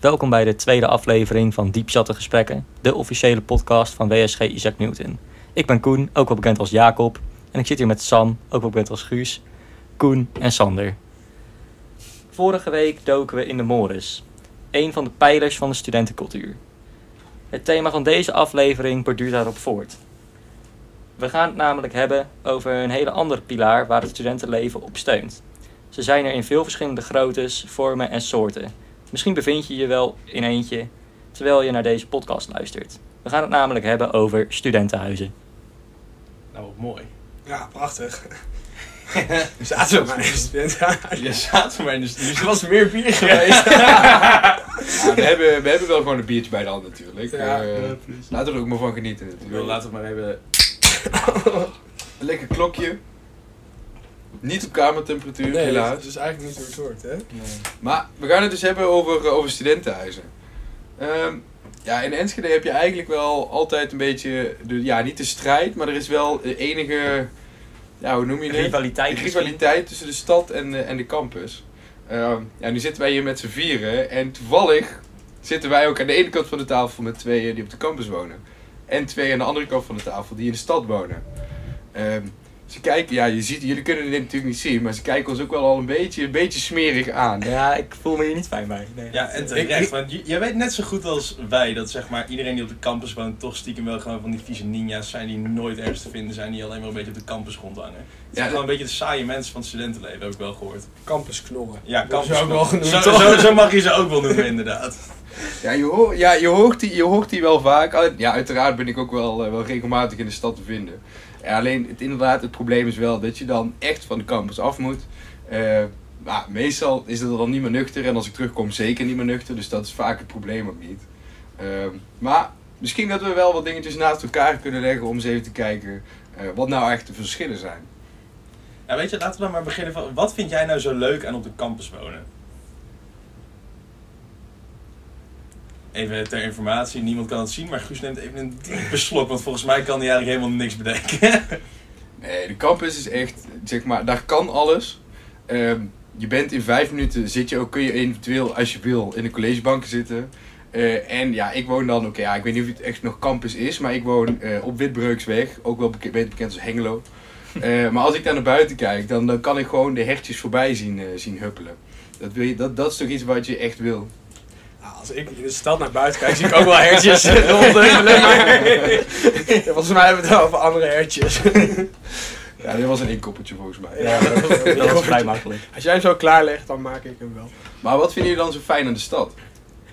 welkom bij de tweede aflevering van Diep Zatte Gesprekken, de officiële podcast van WSG Isaac Newton. Ik ben Koen, ook wel bekend als Jacob, en ik zit hier met Sam, ook wel bekend als Guus, Koen en Sander. Vorige week doken we in de Morris, een van de pijlers van de studentencultuur. Het thema van deze aflevering borduurt daarop voort. We gaan het namelijk hebben over een hele andere pilaar waar het studentenleven op steunt. Ze zijn er in veel verschillende groottes, vormen en soorten. Misschien bevind je je wel in eentje terwijl je naar deze podcast luistert. We gaan het namelijk hebben over studentenhuizen. Nou, wat mooi. Ja, prachtig. We zaten op mijn studentenhuis. Je zaten maar in de dus er was meer bier geweest. Ja, we, hebben, we hebben wel gewoon een biertje bij de hand natuurlijk. Ja, ja, precies. laten we er ook maar van genieten Ik wil natuurlijk. laten we maar even... Een lekker klokje. Niet op kamertemperatuur, Nee, helaas. dat is eigenlijk niet hoe het hoort, hè? Maar we gaan het dus hebben over, eh, over studentenhuizen. Ehm, ja, in Enschede heb je eigenlijk wel altijd een beetje, de, ja, niet de strijd, maar er is wel de enige, ja, hoe noem je het? Rivaliteit rivaliteit tussen de stad en de, en de campus. Ehm, ja, nu zitten wij hier met z'n vieren en toevallig zitten wij ook aan de ene kant van de tafel met tweeën die op de campus wonen. En twee aan de andere kant van de tafel die in de stad wonen. Ehm, ze kijken, ja, je ziet, jullie kunnen dit natuurlijk niet zien, maar ze kijken ons ook wel al een beetje, een beetje smerig aan. Ja, ik voel me hier niet fijn bij. Nee. Ja, en terecht. Want jij weet net zo goed als wij dat zeg maar iedereen die op de campus woont toch stiekem wel gewoon van die vieze ninja's zijn die nooit ergens te vinden zijn, die alleen maar een beetje op de campus rondhangen. Het Ja, zijn gewoon dat- een beetje de saaie mensen van het studentenleven, heb ik wel gehoord. Campusknorren. Ja, Dat campus is ook wel genoemd, zo, zo, zo mag je ze ook wel noemen, inderdaad. Ja, je, hoort, ja je, hoort die, je hoort die wel vaak. Ja, uiteraard ben ik ook wel, eh, wel regelmatig in de stad te vinden. Alleen, het, inderdaad, het probleem is wel dat je dan echt van de campus af moet. Eh, meestal is het dan niet meer nuchter. En als ik terugkom, zeker niet meer nuchter. Dus dat is vaak het probleem ook niet. Ehm, maar misschien dat we wel wat dingetjes naast elkaar kunnen leggen om eens even te kijken eh, wat nou echt de verschillen zijn. Ja, weet je, laten we dan maar beginnen van, wat vind jij nou zo leuk aan op de campus wonen? Even ter informatie, niemand kan het zien, maar Guus neemt even een diepe slok, want volgens mij kan hij eigenlijk helemaal niks bedenken. Nee, de campus is echt, zeg maar, daar kan alles. Ehm, je bent in vijf minuten, zit je ook, kun je eventueel, als je wil, in de collegebanken zitten. Eh, en ja, ik woon dan, oké, ja, ik weet niet of het echt nog campus is, maar ik woon eh, op Witbreuksweg, ook wel beter bekend als Hengelo. Eh, maar als ik daar naar buiten kijk, dan, dan kan ik gewoon de hertjes voorbij zien, zien huppelen. Dat, wil je, dat, dat is toch iets wat je echt wil? Nou, als ik in de stad naar buiten kijk, zie ik ook wel hertjes rondhuppelen. maar- Volgens mij hebben we het wel over andere hertjes. Ja, dit was een inkoppertje volgens mij. Ja, dat, dat was vrij makkelijk. Als jij hem zo klaarlegt, dan maak ik hem wel. Maar wat vinden jullie dan zo fijn aan de stad?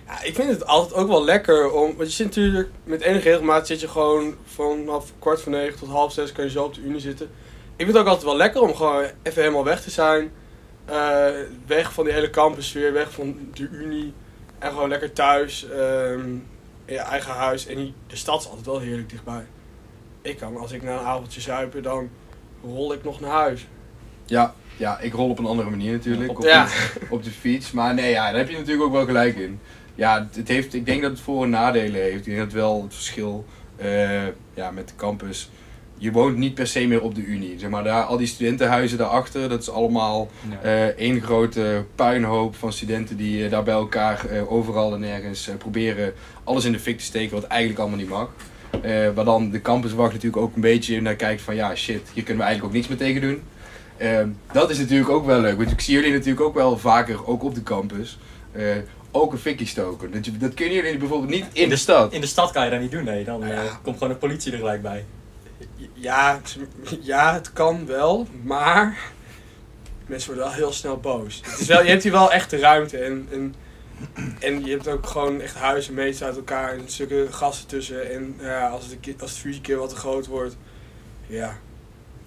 Ja, ik vind het altijd ook wel lekker om. Want je zit natuurlijk met enige regelmaat zit je gewoon vanaf kwart voor negen tot half zes kan je zo op de unie zitten. Ik vind het ook altijd wel lekker om gewoon even helemaal weg te zijn. Eh, weg van die hele campusfeer, weg van de unie. En gewoon lekker thuis, ehm, in je eigen huis. En die- de stad is altijd wel heerlijk dichtbij. Ik kan, als ik na een avondje zuipen, dan rol ik nog naar huis. Ja, ja, ik rol op een andere manier natuurlijk. Op, Ja. de, op de fiets. Maar nee, ja, daar heb je natuurlijk ook wel gelijk in. Ja, het heeft, ik denk dat het voor- en nadelen heeft. Ik denk dat wel het verschil eh, ja, met de campus. Je woont niet per se meer op de Unie. Zeg maar, daar, al die studentenhuizen daarachter, dat is allemaal eh, één grote puinhoop van studenten die eh, daar bij elkaar eh, overal en nergens eh, proberen alles in de fik te steken wat eigenlijk allemaal niet mag. Eh waar dan de campuswacht natuurlijk ook een beetje naar kijkt van ja shit, hier kunnen we eigenlijk ook niks meer tegen doen. Ehm, dat is natuurlijk ook wel leuk, want ik zie jullie natuurlijk ook wel vaker, ook op de campus, eh, ook een fikje stoken. Dat, je, dat kunnen jullie bijvoorbeeld niet in de stad. In de stad kan je dat niet doen, nee. Dan Ja. komt gewoon de politie er gelijk bij. Ja, ja, het kan wel, maar mensen worden wel heel snel boos. Het is wel, je hebt hier wel echt de ruimte en, en, en je hebt ook gewoon echt huizen meest uit elkaar en stukken gasten tussen. En ja, als, het, als het vuurtje keer wat te groot wordt, ja,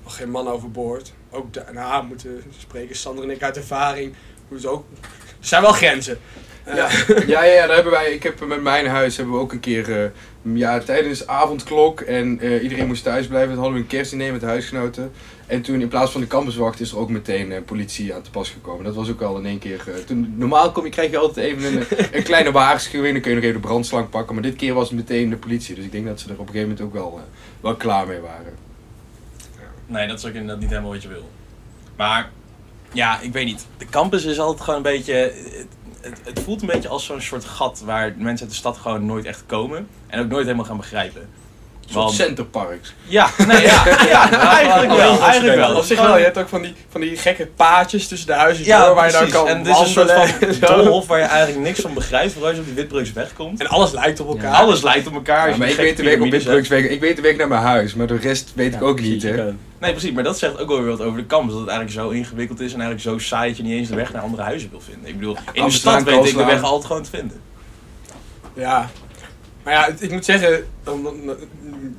nog geen man overboord. Ook daarna moeten spreken Sander en ik uit ervaring. Ook, er zijn wel grenzen. Ja, ja, ja, daar hebben wij, ik heb met mijn huis hebben we ook een keer, eh, ja, tijdens avondklok en eh, iedereen moest thuis blijven. Dan hadden we een kerstdiner met huisgenoten. En toen in plaats van de campuswacht is er ook meteen eh, politie aan te pas gekomen. Dat was ook al in één keer. toen, normaal kom je, krijg je altijd even een, een kleine waarschuwing, dan kun je nog even de brandslang pakken. Maar dit keer was het meteen de politie. Dus ik denk dat ze er op een gegeven moment ook wel, wel klaar mee waren. Nee, dat is ook inderdaad niet helemaal wat je wil. Maar, ja, ik weet niet. De campus is altijd gewoon een beetje... Het, het, voelt een beetje als zo'n soort gat waar mensen uit de stad gewoon nooit echt komen. En ook nooit helemaal gaan begrijpen. Soort Want- centerparks. Ja, nee, ja, ja, eigenlijk wel. Eigenlijk wel. Op zich wel, je hebt ook van die, van die gekke paadjes tussen de huizen Ja, door waar je dan kan En dit is een soort van doolhof waar je eigenlijk niks van begrijpt, vooral als je op die wegkomt. En alles lijkt op elkaar. Alles lijkt op elkaar. Ja, maar ik weet, de weg op drugsweg, ik weet de weg naar mijn huis, maar de rest weet ik ook niet. Hè. Nee, precies, maar dat zegt ook wel weer wat over de campus. Dat het eigenlijk zo ingewikkeld is en eigenlijk zo saai dat je niet eens de weg naar andere huizen wil vinden. Ik bedoel, in de stad weet ik de weg altijd gewoon te vinden. Ja. Maar ja, ik moet zeggen, dan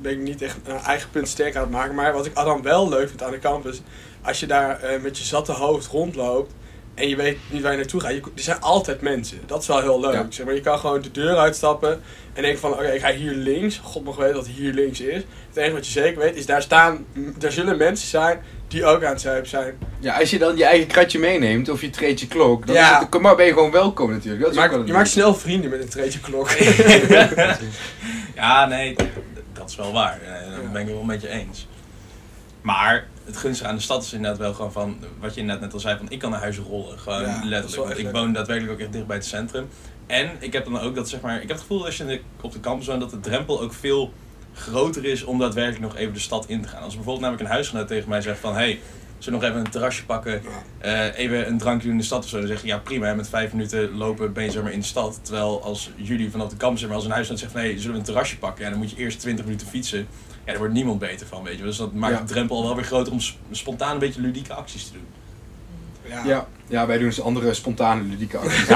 ben ik niet echt een eigen punt sterk aan het maken. Maar wat ik dan wel leuk vind aan de campus, als je daar eh, met je zatte hoofd rondloopt en je weet niet waar je naartoe gaat, je, er zijn altijd mensen. Dat is wel heel leuk. Ja. Zeg maar, je kan gewoon de deur uitstappen en denken van, oké, ik ga hier links. God mag weten dat hier links is. Het enige wat je zeker weet is, daar staan, daar zullen mensen zijn die ook aan het zuipen zijn. Ja, als je dan je eigen kratje meeneemt of je treedt je klok, dan Ja. is het, maar ben je gewoon welkom natuurlijk. Dat Je is maakt, je maakt snel vrienden met een treetje klok. Ja, nee, dat is wel waar. Eh, Dat ben ik wel met je eens. Maar het gunstige aan de stad is inderdaad wel gewoon van, wat je inderdaad net al zei, van ik kan naar huis rollen. Gewoon Ja, letterlijk. Want ik woon daadwerkelijk ook echt dicht bij het centrum. En ik heb dan ook dat zeg maar, ik heb het gevoel dat als je op de campus woont, dat de drempel ook veel groter is om daadwerkelijk nog even de stad in te gaan. Als bijvoorbeeld namelijk een huisgenoot tegen mij zegt van, hey, zullen we nog even een terrasje pakken, eh, even een drankje doen in de stad of zo. Dan zeg je, ja prima, hè, met vijf minuten lopen ben je zomaar in de stad. Terwijl als jullie vanaf de campus, zeg maar als een huisgenoot zegt van, hey, zullen we een terrasje pakken? En dan moet je eerst 20 minuten fietsen. Ja, daar wordt niemand beter van, weet je. Dus dat maakt Ja. de drempel al wel weer groter om sp- spontaan een beetje ludieke acties te doen. Ja, ja, wij doen dus andere spontane ludieke acties.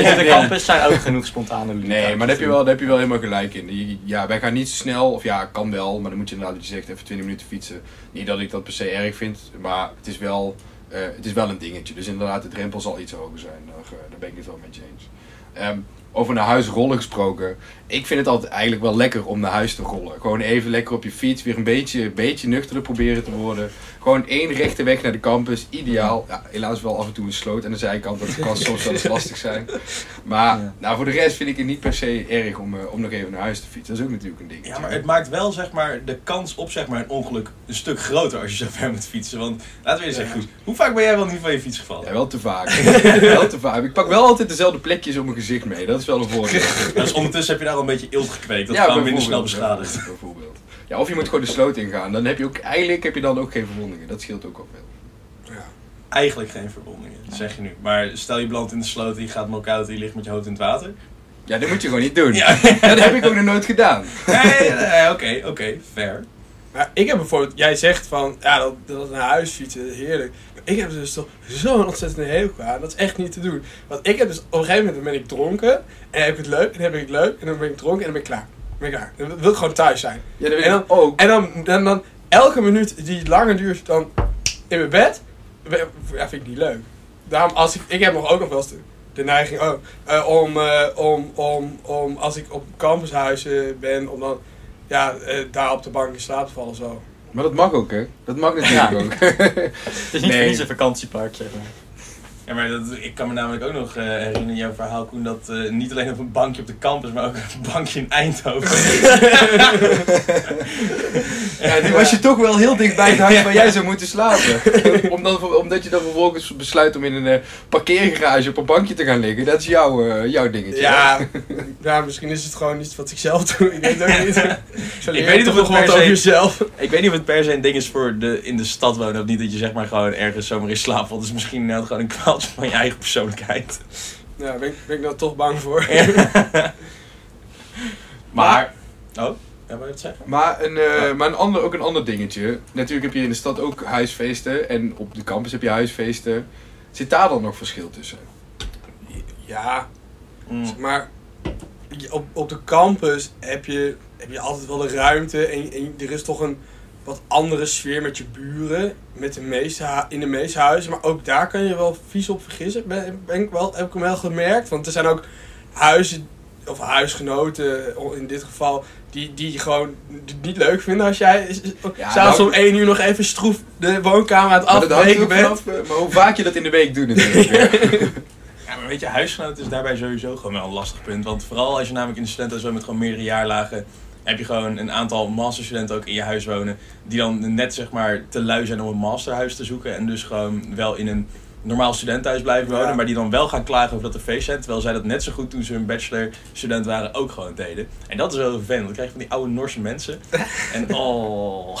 Ja, de campus zijn ook genoeg spontane ludieke Nee, maar daar heb, je wel, daar heb je wel helemaal gelijk in. Ja, wij gaan niet zo snel, of ja, kan wel, maar dan moet je inderdaad, wat je zegt, even 20 minuten fietsen. Niet dat ik dat per se erg vind, maar het is wel, eh, het is wel een dingetje. Dus inderdaad, de drempel zal iets hoger zijn. Daar, eh, daar ben ik het wel met je eens. Ehm, over naar huis rollen gesproken. Ik vind het altijd eigenlijk wel lekker om naar huis te rollen. Gewoon even lekker op je fiets, weer een beetje, beetje nuchterder proberen te worden. Gewoon één rechte weg naar de campus, ideaal. Ja, helaas wel af en toe een sloot aan de zijkant, dat kan soms wel eens lastig zijn. Maar Ja. nou, voor de rest vind ik het niet per se erg om, eh, om nog even naar huis te fietsen. Dat is ook natuurlijk een ding. Ja, maar het maakt wel zeg maar, de kans op zeg maar, een ongeluk een stuk groter als je zo ver moet fietsen. Want laten we eerst zeggen, Guus, hoe vaak ben jij wel niet van je fiets gevallen? Ja, wel te vaak. wel te vaak. Ik pak wel altijd dezelfde plekjes op mijn gezicht mee. Dat is wel een voordeel. Dus ondertussen heb je daar al een beetje eelt gekweekt. Dat Ja, gewoon minder snel beschadigd. Ja, of je moet gewoon de sloot ingaan. Dan heb je ook, eigenlijk heb je dan ook geen verwondingen. Dat scheelt ook wel veel. Ja. Eigenlijk geen verwondingen, dat zeg je nu. Maar stel je belandt in de sloot je gaat knock-out en je ligt met je hoofd in het water. Ja, dat moet je gewoon niet doen. Ja, Dat heb ik ook nog nooit gedaan. nee, oké, oké, fair. Maar ik heb bijvoorbeeld, jij zegt van, ja, dat, dat naar huis fietsen, heerlijk. Maar ik heb dus toch zo'n ontzettende hekel aan. Dat is echt niet te doen. Want ik heb dus, op een gegeven moment ben ik dronken. En heb ik het leuk, en dan heb ik het leuk. En dan ben ik dronken en dan ben ik klaar. Dan klaar. Dan wil ik gewoon thuis zijn. Ja, dat weet En ik ook. En dan, dan, dan elke minuut die langer duurt dan in mijn bed, ja, vind ik niet leuk. Daarom, als ik, ik heb nog ook nog wel eens de, de neiging oh, eh, om, eh, om, om, om, als ik op campushuizen ben, om dan ja, eh, daar op de bank in slaap te vallen of zo. Maar dat mag ook, hè? Dat mag natuurlijk Ja. ook. Het is niet Nee. voor een vakantiepark, zeg maar. Ja, maar dat, ik kan me namelijk ook nog eh, herinneren, jouw verhaal Koen, dat eh, niet alleen op een bankje op de campus, maar ook op een bankje in Eindhoven. Ja, nu was je toch wel heel dicht bij het huis waar jij zou moeten slapen. Omdat, omdat je dan vervolgens besluit om in een eh, parkeergarage op een bankje te gaan liggen. Dat is jouw, eh, jouw dingetje. Ja, ja, misschien is het gewoon iets wat ik zelf doe. Ik weet ook niet. Ik weet niet of het wat per over se- jezelf. Ik weet niet of het per se een ding is voor de in de stad wonen of niet, dat je zeg maar gewoon ergens zomaar in slaap valt. Het is misschien inderdaad gewoon een van je eigen persoonlijkheid. Ja, ben ik, ben ik daar toch bang voor. Maar, oh, ja, wil je het zeggen? Maar, een, eh, maar een ander, ook een ander dingetje. Natuurlijk heb je in de stad ook huisfeesten. En op de campus heb je huisfeesten. Zit daar dan nog verschil tussen? Ja, Mm. Maar op, op de campus heb je, heb je altijd wel de ruimte en, en er is toch een wat andere sfeer met je buren, met de meeste in de meeste huizen. Maar ook daar kan je wel vies op vergissen, ben, ben ik wel, heb ik hem wel gemerkt. Want er zijn ook huizen, of huisgenoten in dit geval, die, die gewoon niet leuk vinden als jij Ja, zelfs nou- om één uur nog even stroef de woonkamer aan het afbreken ook bent. vanaf, eh, maar hoe vaak je dat in de week doet natuurlijk. Ja, maar weet je, huisgenoten is daarbij sowieso gewoon wel een lastig punt. Want vooral als je namelijk in de studenten zo met gewoon meerdere jaarlagen... heb je gewoon een aantal masterstudenten ook in je huis wonen... die dan net zeg maar te lui zijn om een masterhuis te zoeken... en dus gewoon wel in een normaal studententhuis blijven wonen, Ja. maar die dan wel gaan klagen over dat er feest zijn, terwijl zij dat net zo goed toen ze een bachelor student waren ook gewoon deden. En dat is wel vervelend, dan krijg je van die oude Norse mensen. en oh...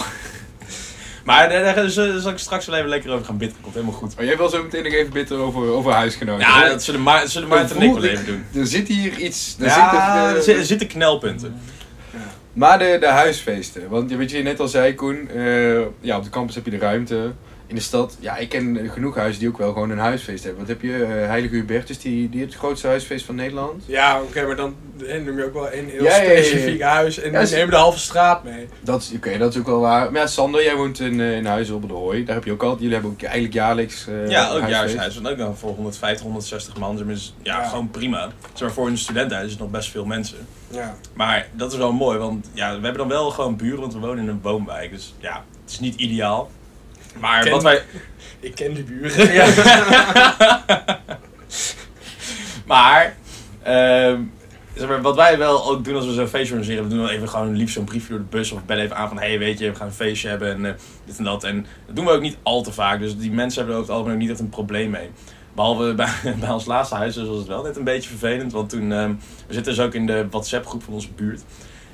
Maar daar, zal zal ik straks wel even lekker over gaan bidden. Komt helemaal goed. Oh, jij wil zo meteen nog even bitter over, over huisgenoten. Ja, dat zullen, Ma zullen Maarten en ik wel even doen. Er zit hier iets... Er Ja, zit er zit- er zitten knelpunten. Maar de, de huisfeesten. Want weet je, net al zei Koen, eh, ja, op de campus heb je de ruimte. In de stad, ja, ik ken genoeg huizen die ook wel gewoon een huisfeest hebben. Wat heb je? eh, Heilige Hubertus, die, die heeft het grootste huisfeest van Nederland. Ja, oké, maar dan noem je ook wel een heel Ja, ja, ja, ja. specifiek huis en ze- nemen de halve straat mee. Dat is, oké, dat is ook wel waar. Maar ja, Sander, jij woont in, eh, in Huizen op de Hooi. Daar heb je ook altijd, jullie hebben ook eigenlijk jaarlijks eh Ja, ook jaarshuis. En ook dan voor 150, 160 man. zeg maar, is ja, Ja. gewoon prima. Zeg maar, voor een studentenhuis is het nog best veel mensen. Ja. Maar dat is wel mooi, want ja, we hebben dan wel gewoon buren, want we wonen in een woonwijk. Dus ja, het is niet ideaal. Maar Ken- wat wij... Ik ken die buren. Ja. maar, ehm, zeg maar, wat wij wel ook doen als we zo'n feestje organiseren, we doen dan even gewoon liefst zo'n briefje door de bus of bellen even aan van, hé hey, weet je, we gaan een feestje hebben en eh, dit en dat. En dat doen we ook niet al te vaak, dus die mensen hebben er over het algemeen ook niet echt een probleem mee. Behalve bij, bij ons laatste huis dus was het wel net een beetje vervelend, want toen, ehm, we zitten dus ook in de WhatsApp groep van onze buurt.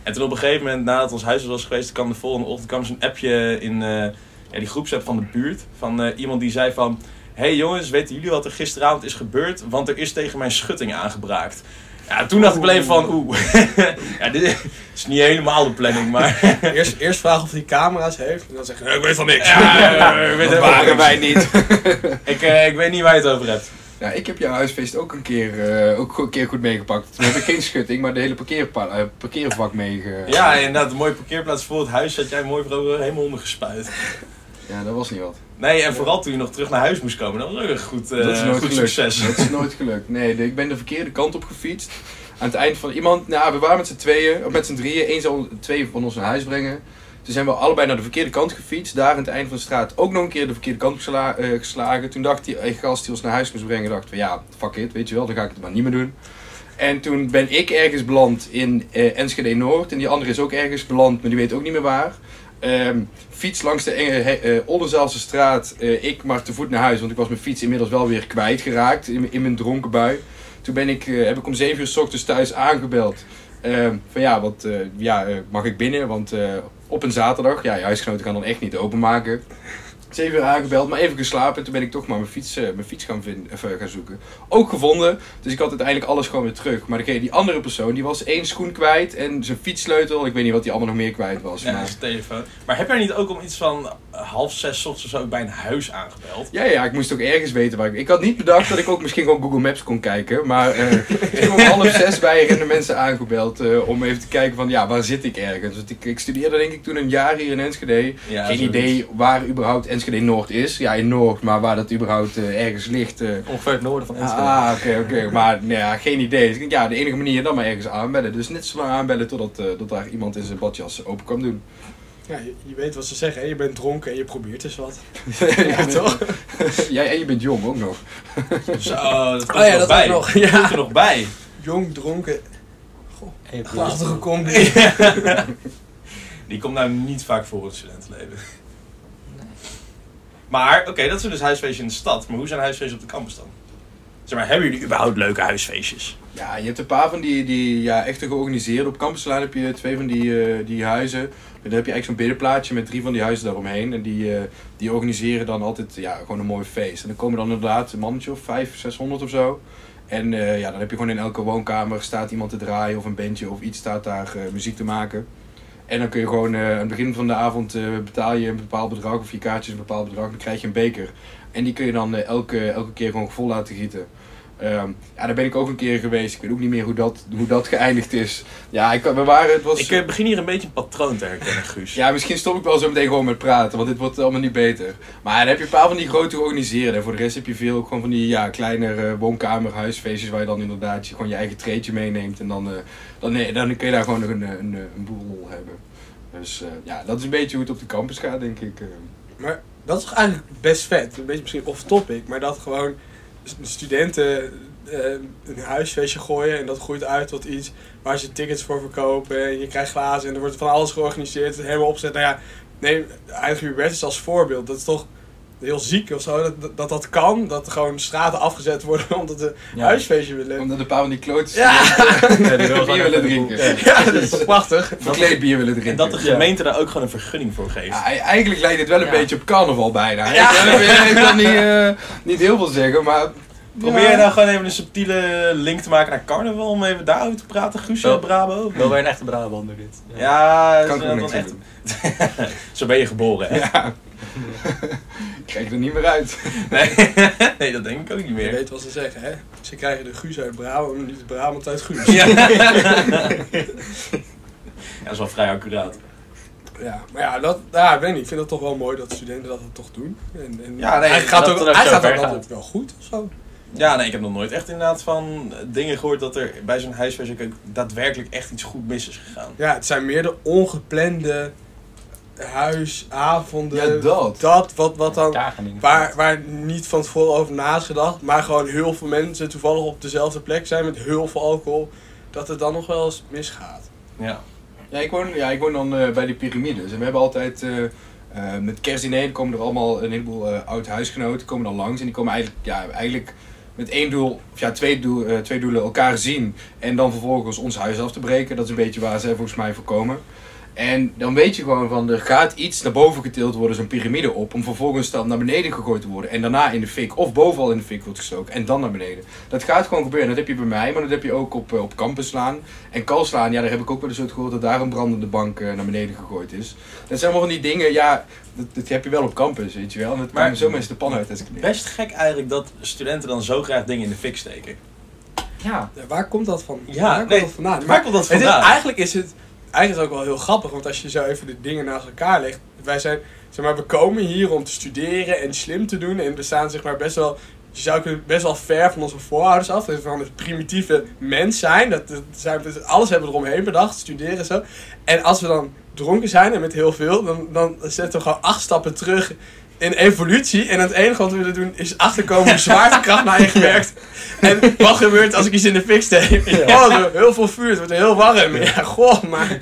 En toen op een gegeven moment, nadat ons huis was geweest, kwam de volgende ochtend kwam zo'n appje in eh, ja, die groepsapp van de buurt. Van eh, iemand die zei van, hey jongens, weten jullie wat er gisteravond is gebeurd? Want er is tegen mijn schutting aangebraakt. Ja, toen dacht ik wel even van, oeh, ja, dit is niet helemaal de planning, maar... Eerst, eerst vragen of hij camera's heeft en dan zeggen nee, ik weet van niks. Ja, ik weet Dat waren wij niet. Ik, eh, ik weet niet waar je het over hebt. Ja, ik heb jouw huisfeest ook een keer, eh, ook een keer goed meegepakt. Toen heb ik geen schutting, maar de hele parkeerpa- eh, parkeervak meege... Ja, inderdaad, een mooie parkeerplaats voor het huis zat jij mooi voor helemaal ondergespuit. Ja, dat was niet wat. Nee, en vooral toen je nog terug naar huis moest komen, dat was ook een goed, eh, dat is nooit goed gelukt. succes. Dat is nooit gelukt. Nee, ik ben de verkeerde kant op gefietst. Aan het eind van iemand, nou, we waren met z'n tweeën, of met z'n drieën, één zou twee van ons naar huis brengen. Toen zijn we allebei naar de verkeerde kant gefietst. Daar aan het eind van de straat ook nog een keer de verkeerde kant gesla- eh, geslagen. Toen dacht die eh, gast die ons naar huis moest brengen, dacht van ja, fuck it, weet je wel, dan ga ik het maar niet meer doen. En toen ben ik ergens beland in eh, Enschede Noord. En die andere is ook ergens beland, maar die weet ook niet meer waar. Ehm, fiets langs de enge, eh, Oldenzaalse straat. eh, ik maar te voet naar huis, want ik was mijn fiets inmiddels wel weer kwijtgeraakt in, in mijn dronken bui. Toen ben ik, eh, heb ik om 7 uur s ochtends thuis aangebeld. Ehm, van ja, wat, ja mag ik binnen? Want op een zaterdag, ja, je huisgenoten kan dan echt niet openmaken. 7 uur aangebeld, maar even geslapen. Toen ben ik toch maar mijn fiets, eh, mijn fiets gaan, vinden, of, eh, gaan zoeken. Ook gevonden, dus ik had uiteindelijk alles gewoon weer terug. Maar degene, die andere persoon, die was één schoen kwijt en zijn fietssleutel. Ik weet niet wat die allemaal nog meer kwijt was. Ja, maar... de telefoon. Maar heb jij niet ook om iets van half zes ochtends zo bij een huis aangebeld? Ja, ja, ik moest ook ergens weten waar ik... Ik had niet bedacht dat ik ook misschien gewoon Google Maps kon kijken. Maar eh ik heb om half zes bij rende mensen aangebeld om even te kijken van, ja, waar zit ik ergens? Want ik, ik studeerde denk ik toen een jaar hier in Enschede. Ja, Geen idee waar überhaupt Enschede Noord is. Ja, in Noord, maar waar dat überhaupt eh, ergens ligt... eh, Ongeveer het noorden van Enschede. Ah, oké, oké. Maar nee, ja, geen idee. Dus ik denk, ja, de enige manier dan maar ergens aanbellen. Dus net zo lang aanbellen totdat eh, dat daar iemand in zijn badjas open kwam doen. Ja, je, je weet wat ze zeggen, hè? je bent dronken en je probeert dus wat. ja, toch? Jij en je bent jong ook nog. Zo, dat komt Oh ja, er nog dat bij. nog, Dat komt er nog bij. Jong, dronken, En je prachtige combi. Die komt nou niet vaak voor in het studentenleven. Maar, oké, dat is dus huisfeestje in de stad. Maar hoe zijn huisfeestjes op de campus dan? Zeg maar, hebben jullie überhaupt leuke huisfeestjes? Ja, je hebt een paar van die, die ja, echt georganiseerd. Op Campuslaan heb je twee van die, eh, die huizen. En dan heb je eigenlijk zo'n binnenplaatje met drie van die huizen daaromheen. En die, eh, die organiseren dan altijd ja, gewoon een mooi feest. En dan komen dan inderdaad een mannetje of vijf, 600 of zo. En eh, ja, dan heb je gewoon in elke woonkamer staat iemand te draaien of een bandje of iets staat daar muziek te maken. En dan kun je gewoon eh, aan het begin van de avond eh, betaal je een bepaald bedrag of je kaartjes een bepaald bedrag. Dan krijg je een beker. En die kun je dan eh, elke, elke keer gewoon vol laten gieten. Ehm, ja, daar ben ik ook een keer geweest. Ik weet ook niet meer hoe dat, hoe dat geëindigd is. Ja, ik, we waren, het was... Ik eh, begin hier een beetje een patroon te herkennen, Guus. Ja, misschien stop ik wel zo meteen gewoon met praten, want dit wordt allemaal niet beter. Maar dan heb je een paar van die grote georganiseerde. En voor de rest heb je veel ook gewoon van die ja, kleinere woonkamer, huisfeestjes waar je dan inderdaad je, gewoon je eigen treetje meeneemt. En dan, eh, dan, nee, dan kun je daar gewoon nog een, een, een boel hebben. Dus eh, ja, dat is een beetje hoe het op de campus gaat, denk ik. eh. Maar dat is eigenlijk best vet. Een beetje misschien off-topic, maar dat gewoon studenten eh, een huisfeestje gooien en dat groeit uit tot iets waar ze tickets voor verkopen en je krijgt glazen en er wordt van alles georganiseerd, helemaal opzet. Nou ja, neem Heilige Hubertus als voorbeeld. Dat is toch heel ziek of zo, dat, dat dat kan. Dat er gewoon straten afgezet worden omdat Ja. huisfeestje willen. Omdat een paar van die klootjes Ja. Ja, die wil bier willen drinken. Ja. Ja, dat is prachtig. Verkleed bier willen drinken. En dat de Ja. gemeente daar ook gewoon een vergunning voor geeft. Ja, eigenlijk lijkt het wel een Ja. beetje op carnaval bijna. Ja. Ik, wil- niet, eh, niet heel veel zeggen, maar... Probeer je nou gewoon even een subtiele link te maken naar carnaval om even daarover te praten, Guusje, Wel- Brabo? Wel weer een echte Brabander dit. Ja, Kan is ik dan. Zo ben je geboren, hè? Ja. Ik krijg er niet meer uit. Nee. nee, dat denk ik ook niet Je meer. weet wat ze zeggen, hè? Ze krijgen de Guus uit Brabant, maar niet de Brabant uit Guus. Ja. ja, dat is wel vrij accuraat. Ja, maar ja, dat, ja, ik weet niet. Ik vind het toch wel mooi dat studenten dat toch doen. En, en Ja, nee, hij gaat dat ook, hij gaat ook gaat. altijd wel goed of zo. Ja, nee, ik heb nog nooit echt inderdaad van dingen gehoord dat er bij zo'n huisfeest ook daadwerkelijk echt iets goed mis is gegaan. Ja, het zijn meer de ongeplande huisavonden. Ja, dat. Dat, wat, wat dan, waar, waar niet van tevoren over na is gedacht. Maar gewoon heel veel mensen toevallig op dezelfde plek zijn met heel veel alcohol. Dat het dan nog wel eens misgaat. Ja. Ja, ik woon, ja, ik woon dan eh, bij die piramides. En we hebben altijd... eh, eh, met kerstdiner komen er allemaal een heleboel eh oud huisgenoten komen dan langs. En die komen eigenlijk, ja, eigenlijk met één doel, of ja, twee, doel, eh, twee doelen elkaar zien. En dan vervolgens ons huis af te breken. Dat is een beetje waar ze volgens mij voor komen. En dan weet je gewoon van, er gaat iets naar boven getild worden, zo'n piramide op, om vervolgens dan naar beneden gegooid te worden. En daarna in de fik, of bovenal in de fik wordt gestoken, en dan naar beneden. Dat gaat gewoon gebeuren. Dat heb je bij mij, maar dat heb je ook op, eh, op campuslaan. En kalslaan, ja, daar heb ik ook wel eens uit gehoord dat daar een brandende bank eh, naar beneden gegooid is. Dat zijn allemaal van die dingen, ja, dat, dat heb je wel op campus, weet je wel. En het Maar- zo mensen de pan uit als ik Best gek eigenlijk dat studenten dan zo graag dingen in de fik steken. Ja. Waar komt dat van? Ja, waar komt dat vandaan? waar komt dat het is- vandaan? eigenlijk is het eigenlijk ook wel heel grappig, want als je zo even de dingen naast elkaar legt. Wij zijn, zeg maar, we komen hier om te studeren en slim te doen. En we staan zeg maar best wel, je zou best wel ver van onze voorouders af. Dus van het primitieve mens zijn. Dat, dat zijn we- alles hebben we eromheen bedacht, studeren en zo. En als we dan dronken zijn en met heel veel, dan, dan zetten we gewoon acht stappen terug in evolutie. En het enige wat we willen doen is achterkomen hoe zwaartekracht naar je gewerkt. En wat gebeurt als ik iets in de fik steek? Oh, heel veel vuur, het wordt heel warm. Ja, goh, maar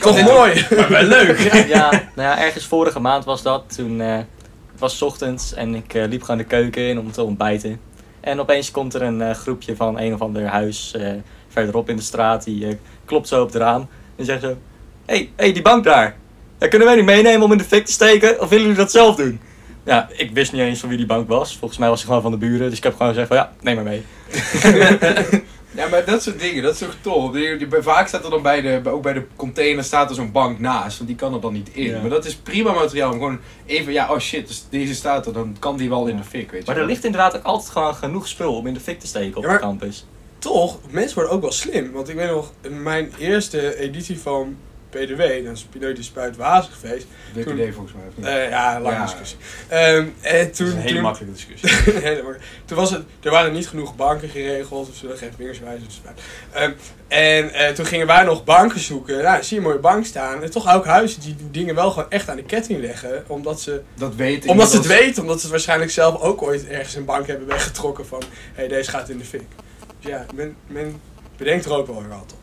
toch mooi. Maar wel leuk. ja, nou ja, ergens vorige maand was dat. Toen eh, het was 's ochtends en ik eh, liep gewoon de keuken in om te ontbijten. En opeens komt er een eh, groepje van een of ander huis eh, verderop in de straat. Die eh, klopt zo op het raam en zegt zo... Hé, hey, hey, die bank daar. Ja, kunnen wij die meenemen om in de fik te steken? Of willen jullie dat zelf doen? Ja, ik wist niet eens van wie die bank was. Volgens mij was hij gewoon van de buren. Dus ik heb gewoon gezegd van ja, neem maar mee. Ja, maar dat soort dingen, dat is toch tof. Vaak staat er dan bij de, ook bij de container staat er zo'n bank naast, want die kan er dan niet in. Ja. Maar dat is prima materiaal om gewoon even, ja, oh shit, dus deze staat er, dan kan die wel in de fik, weet je Maar er ligt inderdaad ook altijd gewoon genoeg spul om in de fik te steken op Ja, maar- de campus. Toch, mensen worden ook wel slim. Want ik weet nog, mijn eerste editie van PDW, dat is Pineut Spuit Wazigfeest. WPD volgens mij? Eh ja, lange Ja. discussie. Ehm, en Dat toen, is een hele toen, makkelijke discussie. Hele makkelijk. Toen was het, er waren niet genoeg banken geregeld, of zullen geen vingers wijzen. Dus maar. Ehm, en eh, toen gingen wij nog banken zoeken. Nou, zie je een mooie bank staan. En toch ook huizen die dingen wel gewoon echt aan de ketting leggen. Omdat ze, dat weten omdat ze het weten, omdat ze het waarschijnlijk zelf ook ooit ergens een bank hebben weggetrokken van... Hé, hey, deze gaat in de fik. Dus ja, men, men bedenkt er ook wel weer wat op.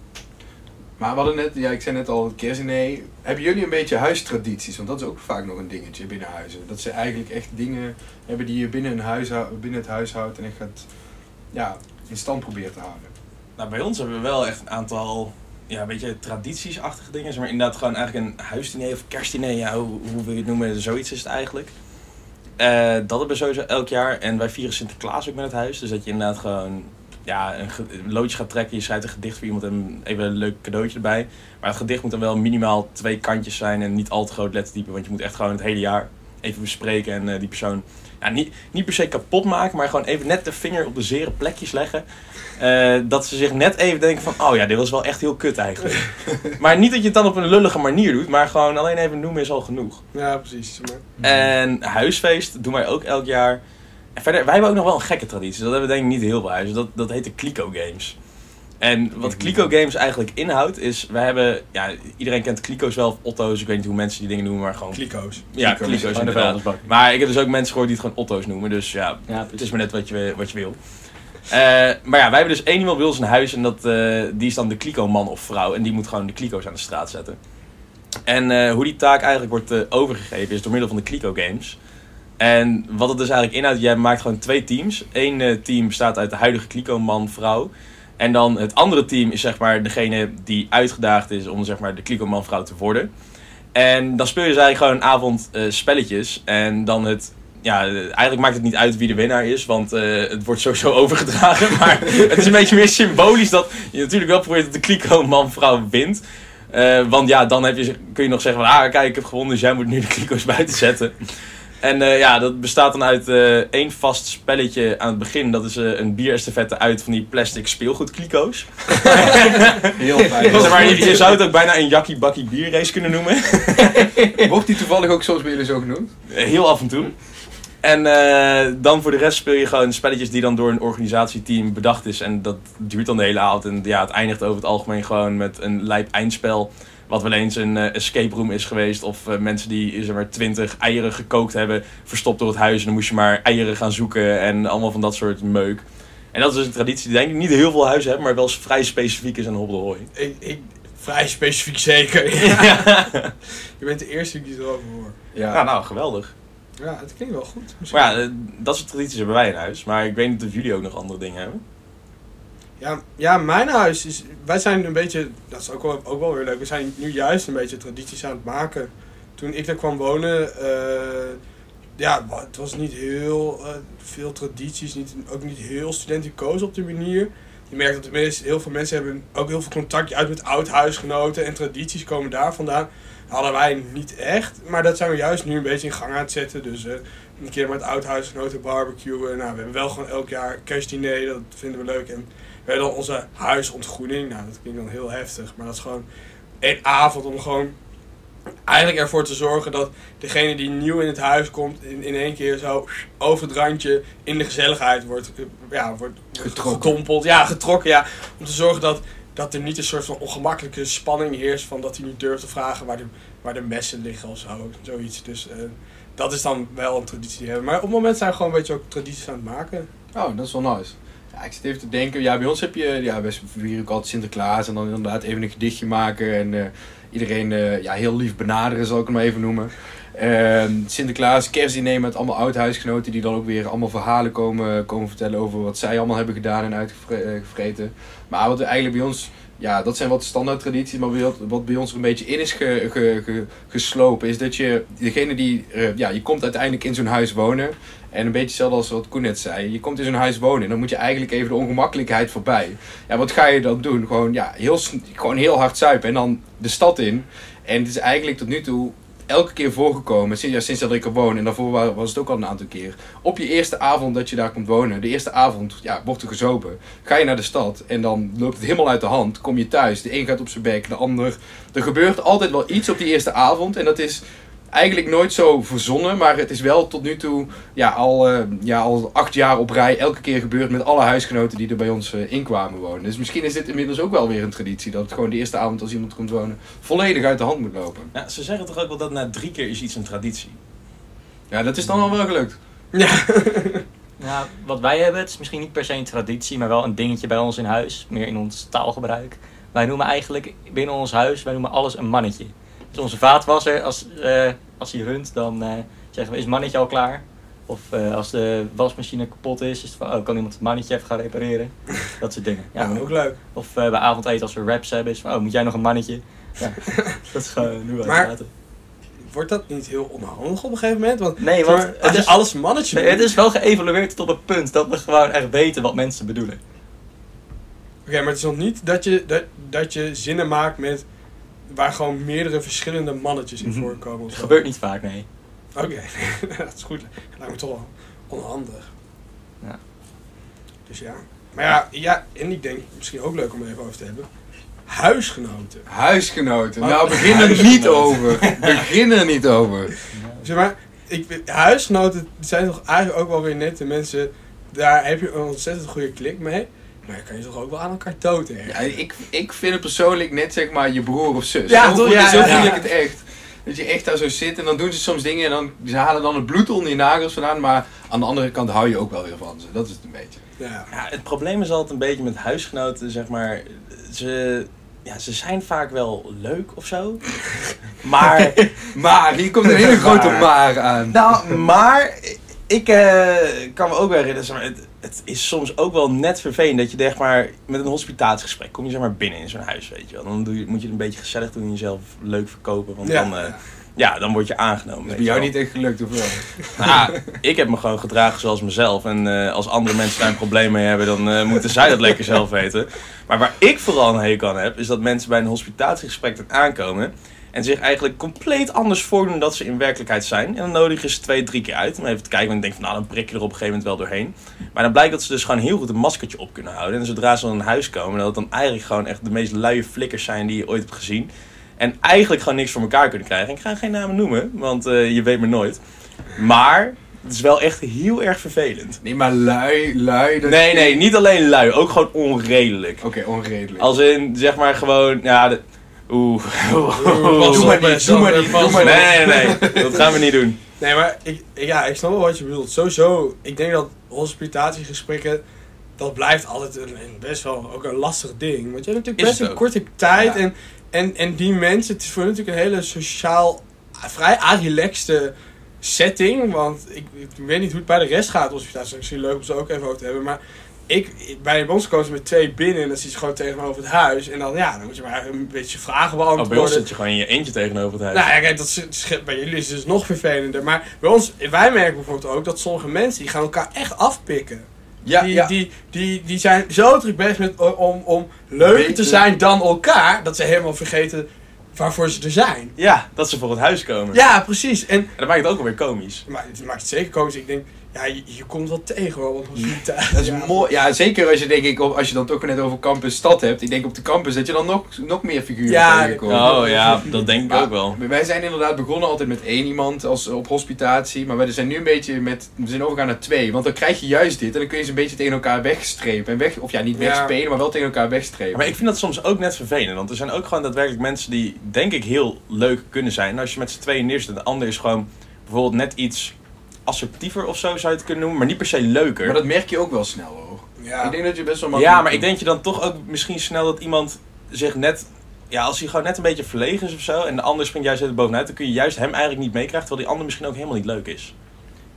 Maar we hadden net, ja, ik zei net al, het kerstdiner. Hebben jullie een beetje huistradities? Want dat is ook vaak nog een dingetje binnen huizen. Dat ze eigenlijk echt dingen hebben die je binnen, een huishou- binnen het huishouden en echt gaat, ja, in stand proberen te houden. Nou, bij ons hebben we wel echt een aantal, ja, een beetje traditiesachtige dingen. Maar inderdaad gewoon eigenlijk een huisdiner of kerstdiner, ja, hoe, hoe wil je het noemen, zoiets is het eigenlijk. Eh, dat hebben we sowieso elk jaar. En wij vieren Sinterklaas ook met het huis. Dus dat je inderdaad gewoon ja, een, loodje gaat trekken. Je schrijft een gedicht voor iemand en even een leuk cadeautje erbij. Maar het gedicht moet dan wel minimaal twee kantjes zijn en niet al te groot lettertype. Want je moet echt gewoon het hele jaar even bespreken en eh, die persoon ja, niet, niet per se kapot maken, maar gewoon even net de vinger op de zere plekjes leggen. Eh, dat ze zich net even denken van, oh ja, dit was wel echt heel kut eigenlijk. maar niet dat je het dan op een lullige manier doet, maar gewoon alleen even noemen is al genoeg. Ja, precies. maar. En huisfeest doen wij ook elk jaar. En verder, wij hebben ook nog wel een gekke traditie. Dat hebben we denk ik niet heel veel huizen. Dat, dat heet de Clico Games. En wat Clico Games eigenlijk inhoudt is, wij hebben, ja, iedereen kent Clico's wel, of Otto's, ik weet niet hoe mensen die dingen noemen, maar gewoon... Kliko's. Ja, Clico's. Clico's Gewoon de vuilnisbak. Maar ik heb dus ook mensen gehoord die het gewoon Otto's noemen, dus ja, Ja, het is maar net wat je, wat je wil. Eh, maar ja, wij hebben dus één iemand bij ons in huis en dat, eh, die is dan de Clico-man of vrouw. En die moet gewoon de Clico's aan de straat zetten. En eh, hoe die taak eigenlijk wordt overgegeven is door middel van de Clico Games. En wat het dus eigenlijk inhoudt, jij maakt gewoon twee teams. Eén eh, team bestaat uit de huidige Kliko-man, vrouw. En dan het andere team is zeg maar degene die uitgedaagd is om zeg maar de Kliko-man, vrouw te worden. En dan speel je dus eigenlijk gewoon een avond eh, spelletjes. En dan het ja, eigenlijk maakt het niet uit wie de winnaar is, want eh, het wordt sowieso overgedragen. Maar het is een beetje meer symbolisch dat je natuurlijk wel probeert dat de kliko man-vrouw wint. Want ja, dan heb je, kun je nog zeggen van, ah kijk, ik heb gewonnen, dus jij moet nu de kliko's buiten zetten. En eh, ja, dat bestaat dan uit eh, één vast spelletje aan het begin. Dat is eh, een bierestafette uit van die plastic speelgoedkliko's. Heel fijn. Maar, je, je zou het ook bijna een jakkie bakkie bierrace kunnen noemen. Wordt die toevallig ook soms bij jullie zo genoemd? Heel af en toe. En eh, dan voor de rest speel je gewoon spelletjes die dan door een organisatieteam bedacht is. En dat duurt dan de hele avond. En ja, het eindigt over het algemeen gewoon met een lijp eindspel. Wat wel eens een eh, escape room is geweest. Of eh, mensen die zeg maar, twintig eieren gekookt hebben. Verstopt door het huis. En dan moest je maar eieren gaan zoeken. En allemaal van dat soort meuk. En dat is dus een traditie die denk ik niet heel veel huizen hebben. Maar wel vrij specifiek is aan Hobbelhooi. Ik, ik, vrij specifiek zeker. Je bent de eerste die erover hoor. Ja. Ja, nou, geweldig. Ja, het klinkt wel goed. Misschien. Maar ja, eh, dat soort tradities hebben wij in huis. Maar ik weet niet of jullie ook nog andere dingen hebben. Ja, ja, mijn huis is. Wij zijn een beetje. Dat is ook wel, ook wel weer leuk. We zijn nu juist een beetje tradities aan het maken. Toen ik daar kwam wonen. eh, ja, het was niet heel eh, veel tradities. Niet, ook niet heel studenticoos op die manier. Je merkt dat tenminste heel veel mensen hebben ook heel veel contact uit met oud-huisgenoten. En tradities komen daar vandaan. Hadden wij niet echt. Maar dat zijn we juist nu een beetje in gang aan het zetten. Dus eh, een keer met oud-huisgenoten barbecuen. Nou, we hebben wel gewoon elk jaar kerstdiner. Dat vinden we leuk. En we hebben dan onze huisontgroening. Nou, dat klinkt dan heel heftig. Maar dat is gewoon één avond om gewoon eigenlijk ervoor te zorgen dat degene die nieuw in het huis komt, in, in één keer zo over het randje in de gezelligheid wordt, eh, ja, wordt Getrokken. gedompeld. Ja, getrokken, ja. Om te zorgen dat, dat er niet een soort van ongemakkelijke spanning heerst van dat hij niet durft te vragen waar de, waar de messen liggen of zo. Zoiets. Dus eh, dat is dan wel een traditie die we hebben. Maar op het moment zijn we gewoon een beetje ook tradities aan het maken. Oh, dat is wel nice. Ja, ik zit even te denken. Ja, bij ons heb je, ja, wij vieren ook altijd Sinterklaas en dan inderdaad even een gedichtje maken en eh, iedereen eh, ja, heel lief benaderen, zal ik maar even noemen. Ehm, Sinterklaas, kerstdiner met allemaal oud-huisgenoten die dan ook weer allemaal verhalen komen, komen vertellen over wat zij allemaal hebben gedaan en uitgevreten. Maar wat er eigenlijk bij ons, ja, dat zijn wat standaard tradities, maar wat, wat bij ons er een beetje in is ge, ge- ge- geslopen, is dat je, degene die, eh, ja, je komt uiteindelijk in zo'n huis wonen. En een beetje hetzelfde als wat Koen net zei. Je komt in zo'n huis wonen en dan moet je eigenlijk even de ongemakkelijkheid voorbij. Ja, wat ga je dan doen? Gewoon, ja, heel, gewoon heel hard zuipen en dan de stad in. En het is eigenlijk tot nu toe elke keer voorgekomen, sinds, ja, sinds dat ik er woon. En daarvoor wa- was het ook al een aantal keer. Op je eerste avond dat je daar komt wonen, de eerste avond ja, wordt er gezopen. Ga je naar de stad en dan loopt het helemaal uit de hand. Kom je thuis, de een gaat op zijn bek, de ander. Er gebeurt altijd wel iets op die eerste avond. En dat is eigenlijk nooit zo verzonnen, maar het is wel tot nu toe ja, al, eh, ja, al acht jaar op rij elke keer gebeurd met alle huisgenoten die er bij ons eh, in kwamen wonen. Dus misschien is dit inmiddels ook wel weer een traditie, dat het gewoon de eerste avond als iemand komt wonen volledig uit de hand moet lopen. Ja, ze zeggen toch ook wel dat na drie keer is iets een traditie. Ja, dat is dan al wel gelukt. Ja. Ja, wat wij hebben, het is misschien niet per se een traditie, maar wel een dingetje bij ons in huis. Meer in ons taalgebruik. Wij noemen eigenlijk binnen ons huis, wij noemen alles een mannetje. Dus onze vaatwasser, als, eh, als hij runt, dan eh, zeggen we, is mannetje al klaar? Of eh, als de wasmachine kapot is, is het van, oh, kan iemand het mannetje even gaan repareren? Dat soort dingen. Ja, Ja, ook leuk. Of bij avondeten als we wraps hebben, is van, oh, moet jij nog een mannetje? Ja, dat is gewoon wij Maar- praten. Wordt dat niet heel onhandig op een gegeven moment? Want Nee, want maar, het is- alles mannetje Nee, het is wel geëvalueerd tot het punt dat we gewoon echt weten wat mensen bedoelen. Oké, maar het is nog niet dat je, dat, dat je zinnen maakt met waar gewoon meerdere verschillende mannetjes in Mhm. voorkomen. zo. gebeurt niet vaak, nee. Oké, dat is goed. Lijkt me toch wel onhandig. Ja. Dus ja. Maar ja, ja, en ik denk misschien ook leuk om er even over te hebben. Huisgenoten. Huisgenoten, Oh, nou begin er niet over. Begin er niet over. Zeg maar, ik, huisgenoten zijn toch eigenlijk ook wel weer net de mensen. Daar heb je een ontzettend goede klik mee. Maar je kan je toch ook wel aan elkaar dood Ja, ik, ik vind het persoonlijk net zeg maar je broer of zus. Ja, zo toch? Ja, zo ja. ik het echt. Dat je echt daar zo zit en dan doen ze soms dingen en dan, ze halen dan het bloed onder je nagels vandaan. Maar aan de andere kant hou je ook wel weer van ze. Dat is het een beetje. Ja. Ja, het probleem is altijd een beetje met huisgenoten, zeg maar. Ze, ja, ze zijn vaak wel leuk of zo. Maar, Maar, hier komt een hele grote maar aan. nou, maar ik eh, kan me ook wel herinneren, zeg maar, het, is soms ook wel net vervelend dat je zeg maar, met een hospitatiegesprek kom je zeg maar binnen in zo'n huis, weet je wel. Dan doe je, moet je het een beetje gezellig doen en jezelf leuk verkopen, want Ja. dan, eh, ja, dan word je aangenomen. Dat is bij je jou wel. niet echt gelukt, of wel? Nou, ik heb me gewoon gedragen zoals mezelf. En eh, als andere mensen daar een probleem mee hebben, dan eh, moeten zij dat lekker zelf weten. Maar waar ik vooral een hekel aan heb, is dat mensen bij een hospitatiegesprek er aankomen. En zich eigenlijk compleet anders voordoen dan dat ze in werkelijkheid zijn. En dan nodigen ze twee, drie keer uit. Om even te kijken. En ik denk van nou, dan prik je er op een gegeven moment wel doorheen. Maar dan blijkt dat ze dus gewoon heel goed een maskertje op kunnen houden. En zodra ze dan in huis komen, dat het dan eigenlijk gewoon echt de meest luie flikkers zijn die je ooit hebt gezien. En eigenlijk gewoon niks voor elkaar kunnen krijgen. En ik ga geen namen noemen, want eh, je weet maar nooit. Maar het is wel echt heel erg vervelend. Nee, maar lui, lui... dat- Nee, nee, niet alleen lui, ook gewoon onredelijk. Oké, onredelijk. Als in, zeg maar gewoon, ja, Oeh. Oeh, doe maar niet, doe maar niet, doe maar. Nee, nee, nee, dat gaan we niet doen. Nee, maar ik, ja, ik snap wel wat je bedoelt. Sowieso, ik denk dat hospitatiegesprekken, dat blijft altijd een, een best wel ook een lastig ding. Want je hebt natuurlijk best een korte tijd Ja. en, en, en die mensen, het is voor natuurlijk een hele sociaal, vrij relaxte setting. Want ik, ik weet niet hoe het bij de rest gaat, hospitatie. Het is misschien leuk om ze ook even over te hebben, maar... Ik, bij ons komen ze met twee binnen en dan zit je gewoon tegenover het huis. En dan, ja, dan moet je maar een beetje vragen Oh, bij beantwoorden. ons zit je gewoon in je eentje tegenover het huis. Nou ja, kijk, dat is, bij jullie is het dus nog vervelender. Maar bij ons, wij merken bijvoorbeeld ook dat sommige mensen die gaan elkaar echt afpikken. ja, die, ja. Die, die, die zijn zo druk bezig met, om, om leuker te zijn dan elkaar, dat ze helemaal vergeten waarvoor ze er zijn. Ja, dat ze voor het huis komen. Ja, precies. En En dat maakt het ook alweer komisch. maar het maakt het zeker komisch. Ik denk, ja, je, je komt wel tegen hoor. Want hospita- Dat is ja. mooi. Ja, zeker als je denk ik, op- als je dan toch net over campus stad hebt. Ik denk op de campus dat je dan nog, nog meer figuren Ja, tegenkomt. Oh ja, dat denk ik Maar ook wel. Wij zijn inderdaad begonnen altijd met één iemand als, op hospitatie. Maar we zijn nu een beetje met. We zijn overgegaan naar twee. Want dan krijg je juist dit. En dan kun je ze een beetje tegen elkaar wegstrepen. En weg, of ja, niet Ja. wegspelen, maar wel tegen elkaar wegstrepen. Maar ik vind dat soms ook net vervelend. Want er zijn ook gewoon daadwerkelijk mensen die, denk ik, heel leuk kunnen zijn. En als je met z'n tweeën neerzet en de ander is gewoon bijvoorbeeld net iets assertiever of zo, zou je het kunnen noemen. Maar niet per se leuker. Maar dat merk je ook wel snel hoor. Ja. Ik denk dat je best wel makkelijk Ja, maar ik denk je dan toch ook misschien snel dat iemand zich net... Ja, als hij gewoon net een beetje verlegen is of zo... en de ander springt juist er bovenuit... dan kun je juist hem eigenlijk niet meekrijgen... terwijl die ander misschien ook helemaal niet leuk is.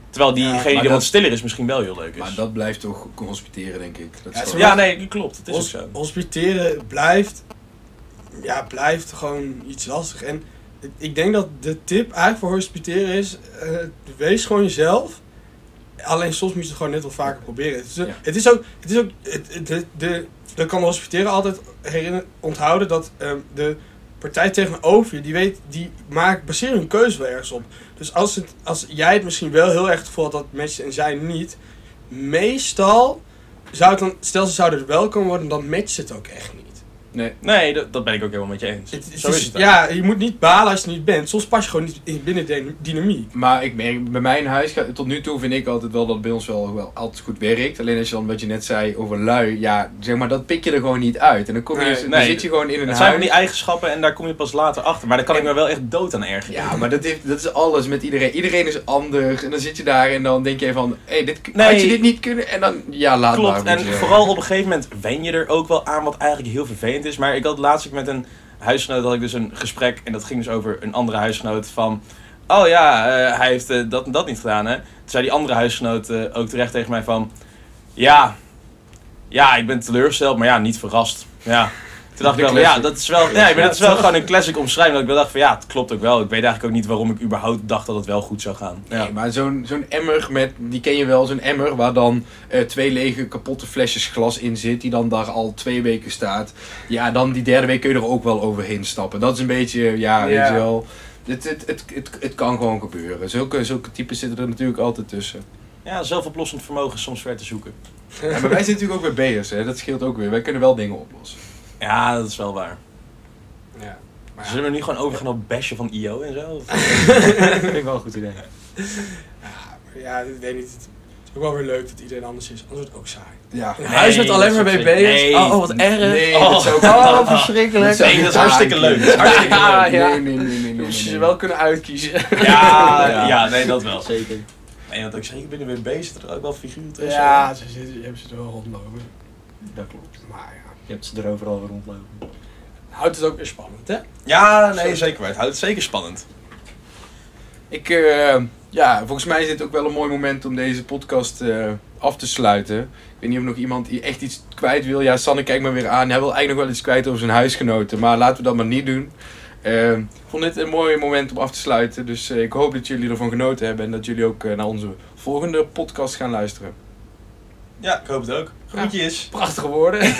Terwijl diegene die wat dat- stiller is misschien wel heel leuk is. Maar dat blijft toch hospiteren, denk ik. Dat is Ja, gewoon- Ja, nee, klopt. Het is ook zo. Hospiteren blijft, ja, blijft gewoon iets lastig. En ik- denk dat de tip eigenlijk voor hospiteren is, eh, wees gewoon jezelf. Alleen soms moet je het gewoon net wat vaker proberen. Het is, Ja. het is ook, het is ook het, de, de, dan kan de hospiteren altijd herinneren, onthouden dat ehm, de partij tegenover je, die weet, die maakt, baseren hun keuze wel ergens op. Dus als, het, als jij het misschien wel heel erg het gevoel had dat mensen en zij niet, meestal zou het dan, stel ze zouden er wel komen worden, dan matcht het ook echt niet. Nee. Nee, dat, dat ben ik ook helemaal met je eens. Het, het zo is- is het ook. ja, je moet niet balen als je niet bent. Soms pas je gewoon niet in binnen de dynamiek. Maar ik merk, bij mijn huis, tot nu toe vind ik altijd wel dat het bij ons wel, wel altijd goed werkt. Alleen als je dan wat je net zei over lui, ja, zeg maar, dat pik je er gewoon niet uit. En dan, kom je, Nee, dan nee, zit je gewoon in een Het zijn van huis. die eigenschappen en daar kom je pas later achter. Maar daar kan ik me wel echt dood aan ergeren. Ja, maar dat, heeft, dat is alles met iedereen. Iedereen is anders. En dan zit je daar en dan denk je van, hé, dit, Nee. had je dit niet kunnen? En dan, ja, laat Klopt, maar. en moet je- vooral op een gegeven moment wen je er ook wel aan wat eigenlijk heel vervelend is. Maar ik had laatst met een huisgenoot had ik dus een gesprek en dat ging dus over een andere huisgenoot van... Oh ja, eh, hij heeft eh, dat en dat niet gedaan hè. Toen zei die andere huisgenoot eh, ook terecht tegen mij van... Ja, ja, ik ben teleurgesteld, maar ja, niet verrast. Ja. Toen dacht ik wel, ja, dat is wel, ja, ik ben, dat is wel gewoon een classic omschrijving. Dat ik wel dacht van, ja, het klopt ook wel. Ik weet eigenlijk ook niet waarom ik überhaupt dacht dat het wel goed zou gaan. Ja. Nee, maar zo'n zo'n emmer met, die ken je wel, zo'n emmer waar dan eh, twee lege kapotte flesjes glas in zit, die dan daar al twee weken staat. Ja, dan die derde week kun je er ook wel overheen stappen. Dat is een beetje, ja, weet je wel. Het, het, het, het, het kan gewoon gebeuren. Zulke, zulke types zitten er natuurlijk altijd tussen. ja, zelfoplossend vermogen is soms ver te zoeken. Ja, maar wij zijn natuurlijk ook weer B'ers, hè. Dat scheelt ook weer. Wij kunnen wel dingen oplossen. Ja, dat is wel waar. Ja. Maar Zullen we nu gewoon overgaan op bashen van IO en zo? Dat vind ik wel een goed idee. ja, maar ja, ik weet niet. Het is ook wel weer leuk dat iedereen anders is. Anders wordt het ook saai. Ja. Een huis met alleen maar is- BB'ers. nee. Oh, wat erg. Nee, Oh. dat zou ik Oh, verschrikkelijk. Nee, dat is hartstikke leuk. Is hartstikke Ja, leuk. ja. Nee, nee, nee, nee, nee, nee, je ze nee. wel kunnen uitkiezen. Ja, Ja. ja, nee, dat wel. Zeker. En wat ik zeker binnen WB zitten er ook wel figuren tussen. Ja, ze zitten, hebt ze er wel rondlopen. Dat klopt. Maar ja. Je hebt ze er overal rondlopen. Houdt het ook weer spannend, hè? Ja, nee, Zo. zeker. waar. Het houdt het zeker spannend. Ik, eh, ja, volgens mij is dit ook wel een mooi moment om deze podcast eh, af te sluiten. Ik weet niet of nog iemand die echt iets kwijt wil. Ja, Sanne, kijk maar weer aan. Hij wil eigenlijk nog wel iets kwijt over zijn huisgenoten. Maar laten we dat maar niet doen. Eh, ik vond dit een mooi moment om af te sluiten. Dus eh, ik hoop dat jullie ervan genoten hebben. En dat jullie ook naar onze volgende podcast gaan luisteren. Ja, ik hoop het ook. Groetjes. Prachtige woorden.